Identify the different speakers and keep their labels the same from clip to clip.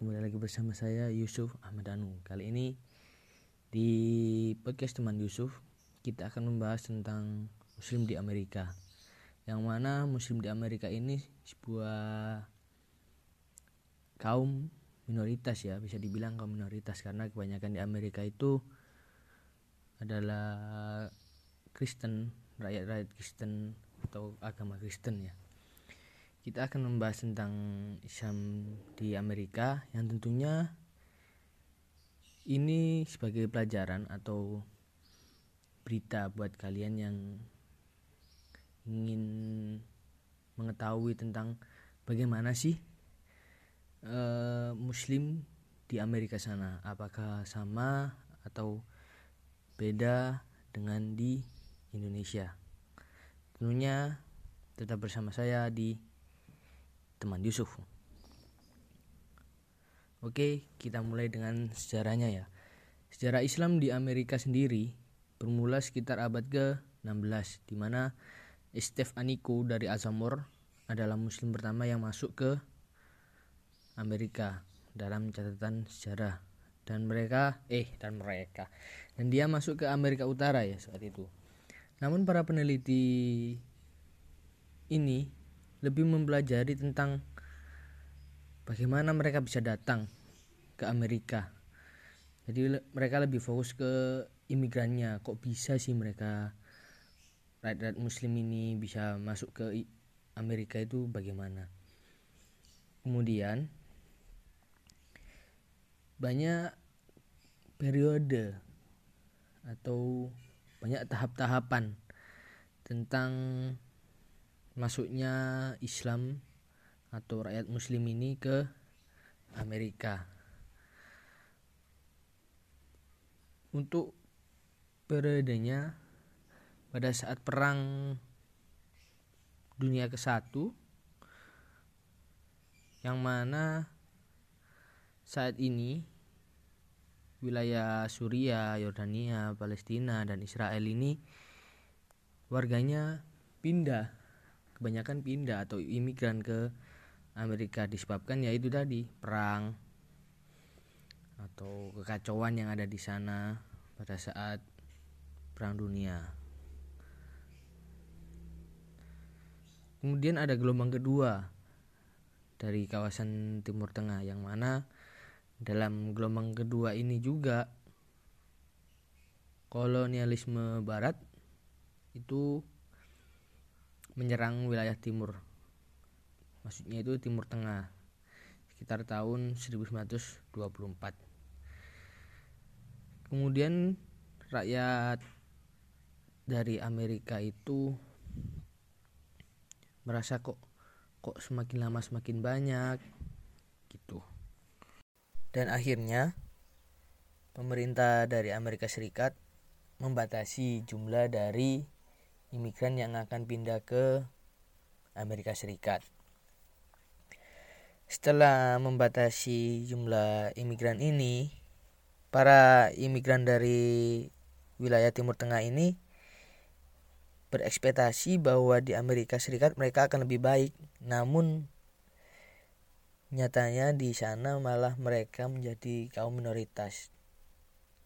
Speaker 1: kembali lagi bersama saya Yusuf Ahmad Anu. Kali ini di podcast teman Yusuf kita akan membahas tentang Muslim di Amerika. Yang mana Muslim di Amerika ini sebuah kaum minoritas ya, bisa dibilang kaum minoritas karena kebanyakan di Amerika itu adalah Kristen, rakyat-rakyat Kristen atau agama Kristen ya kita akan membahas tentang Islam di Amerika yang tentunya ini sebagai pelajaran atau berita buat kalian yang ingin mengetahui tentang bagaimana sih uh, Muslim di Amerika sana, apakah sama atau beda dengan di Indonesia. Tentunya tetap bersama saya di teman Yusuf. Oke, kita mulai dengan sejarahnya ya. Sejarah Islam di Amerika sendiri bermula sekitar abad ke-16 di mana Steve Aniko dari Azamor adalah muslim pertama yang masuk ke Amerika dalam catatan sejarah dan mereka eh dan mereka dan dia masuk ke Amerika Utara ya saat itu. Namun para peneliti ini lebih mempelajari tentang bagaimana mereka bisa datang ke Amerika. Jadi mereka lebih fokus ke imigrannya. Kok bisa sih mereka rakyat muslim ini bisa masuk ke Amerika itu bagaimana? Kemudian banyak periode atau banyak tahap-tahapan tentang masuknya Islam atau rakyat muslim ini ke Amerika. Untuk periodenya pada saat perang dunia ke-1 yang mana saat ini wilayah Suriah, Yordania, Palestina dan Israel ini warganya pindah kebanyakan pindah atau imigran ke Amerika disebabkan ya itu tadi perang atau kekacauan yang ada di sana pada saat perang dunia. Kemudian ada gelombang kedua dari kawasan Timur Tengah yang mana dalam gelombang kedua ini juga kolonialisme barat itu menyerang wilayah timur. Maksudnya itu timur tengah sekitar tahun 1924 kemudian rakyat dari Amerika itu merasa kok kok semakin lama semakin banyak gitu. Dan akhirnya pemerintah dari Amerika Serikat membatasi jumlah dari imigran yang akan pindah ke Amerika Serikat. Setelah membatasi jumlah imigran ini, para imigran dari wilayah Timur Tengah ini berekspektasi bahwa di Amerika Serikat mereka akan lebih baik. Namun nyatanya di sana malah mereka menjadi kaum minoritas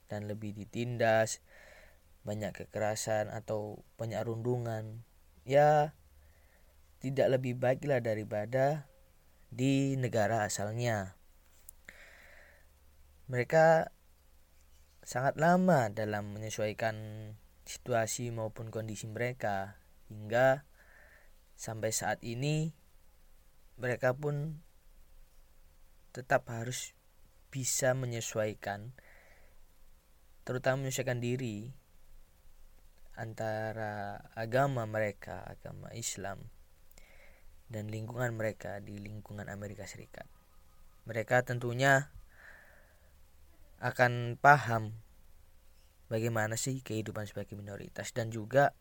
Speaker 1: dan lebih ditindas, banyak kekerasan atau banyak rundungan ya tidak lebih baik lah daripada di negara asalnya. Mereka sangat lama dalam menyesuaikan situasi maupun kondisi mereka hingga sampai saat ini mereka pun tetap harus bisa menyesuaikan terutama menyesuaikan diri antara agama mereka, agama Islam, dan lingkungan mereka di lingkungan Amerika Serikat. Mereka tentunya akan paham bagaimana sih kehidupan sebagai minoritas dan juga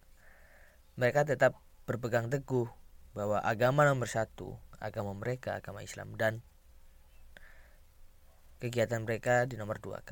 Speaker 1: mereka tetap berpegang teguh bahwa agama nomor satu, agama mereka, agama Islam dan kegiatan mereka di nomor dua kan.